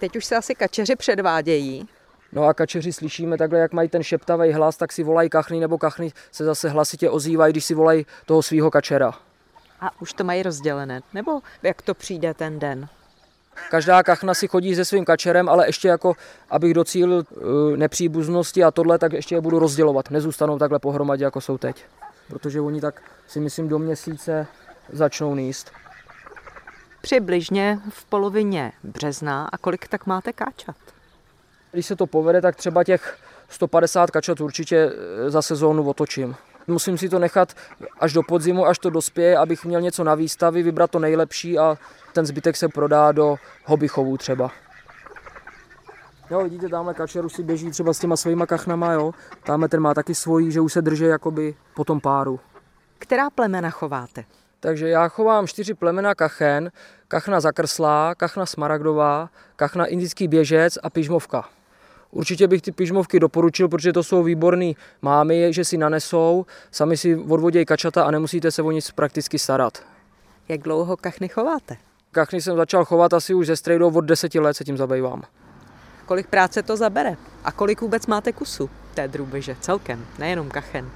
Teď už se asi kačeři předvádějí. No a kačeři slyšíme takhle, jak mají ten šeptavý hlas, tak si volají kachny, nebo kachny se zase hlasitě ozývají, když si volají toho svého kačera. A už to mají rozdělené, nebo jak to přijde ten den? Každá kachna si chodí se svým kačerem, ale ještě jako, abych docílil uh, nepříbuznosti a tohle, tak ještě je budu rozdělovat. Nezůstanou takhle pohromadě, jako jsou teď. Protože oni tak si myslím do měsíce začnou níst. Přibližně v polovině března. A kolik tak máte káčat? Když se to povede, tak třeba těch 150 kačat určitě eh, za sezónu otočím. Musím si to nechat až do podzimu, až to dospěje, abych měl něco na výstavy, vybrat to nejlepší a ten zbytek se prodá do hobbychovů třeba. Jo, vidíte, tamhle kačer už si běží třeba s těma svýma kachnama, jo. Tamhle ten má taky svojí, že už se drží jakoby po tom páru. Která plemena chováte? Takže já chovám čtyři plemena kachen, kachna zakrslá, kachna smaragdová, kachna indický běžec a pižmovka. Určitě bych ty pižmovky doporučil, protože to jsou výborný mámy, že si nanesou, sami si odvodějí kačata a nemusíte se o nic prakticky starat. Jak dlouho kachny chováte? Kachny jsem začal chovat asi už ze strejdou od deseti let se tím zabývám. Kolik práce to zabere? A kolik vůbec máte kusů té drůbeže celkem, nejenom kachen?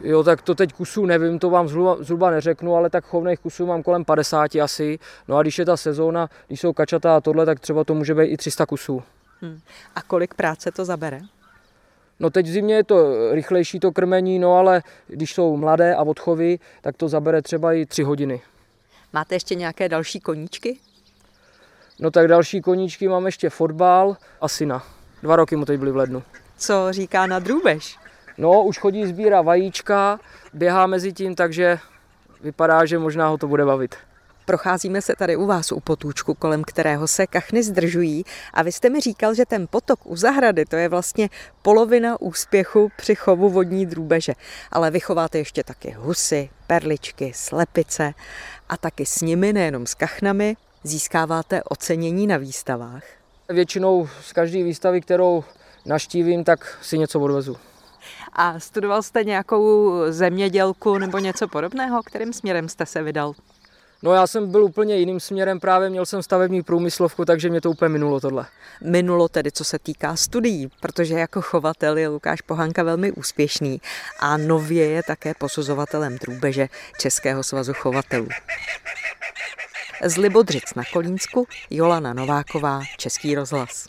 Jo, tak to teď kusů nevím, to vám zhruba, zhruba neřeknu, ale tak chovných kusů mám kolem 50 asi. No a když je ta sezóna, když jsou kačata a tohle, tak třeba to může být i 300 kusů. Hmm. A kolik práce to zabere? No teď v zimě je to rychlejší to krmení, no ale když jsou mladé a odchovy, tak to zabere třeba i tři hodiny. Máte ještě nějaké další koníčky? No tak další koníčky mám ještě fotbal a syna. Dva roky mu teď byli v lednu. Co říká na drůbež? No, už chodí sbírá vajíčka, běhá mezi tím, takže vypadá, že možná ho to bude bavit. Procházíme se tady u vás u potůčku, kolem kterého se kachny zdržují a vy jste mi říkal, že ten potok u zahrady to je vlastně polovina úspěchu při chovu vodní drůbeže. Ale vychováte ještě taky husy, perličky, slepice a taky s nimi, nejenom s kachnami, získáváte ocenění na výstavách. Většinou z každé výstavy, kterou naštívím, tak si něco odvezu. A studoval jste nějakou zemědělku nebo něco podobného? Kterým směrem jste se vydal? No já jsem byl úplně jiným směrem, právě měl jsem stavební průmyslovku, takže mě to úplně minulo tohle. Minulo tedy, co se týká studií, protože jako chovatel je Lukáš Pohanka velmi úspěšný a nově je také posuzovatelem drůbeže Českého svazu chovatelů. Z Libodřic na Kolínsku Jolana Nováková, Český rozhlas.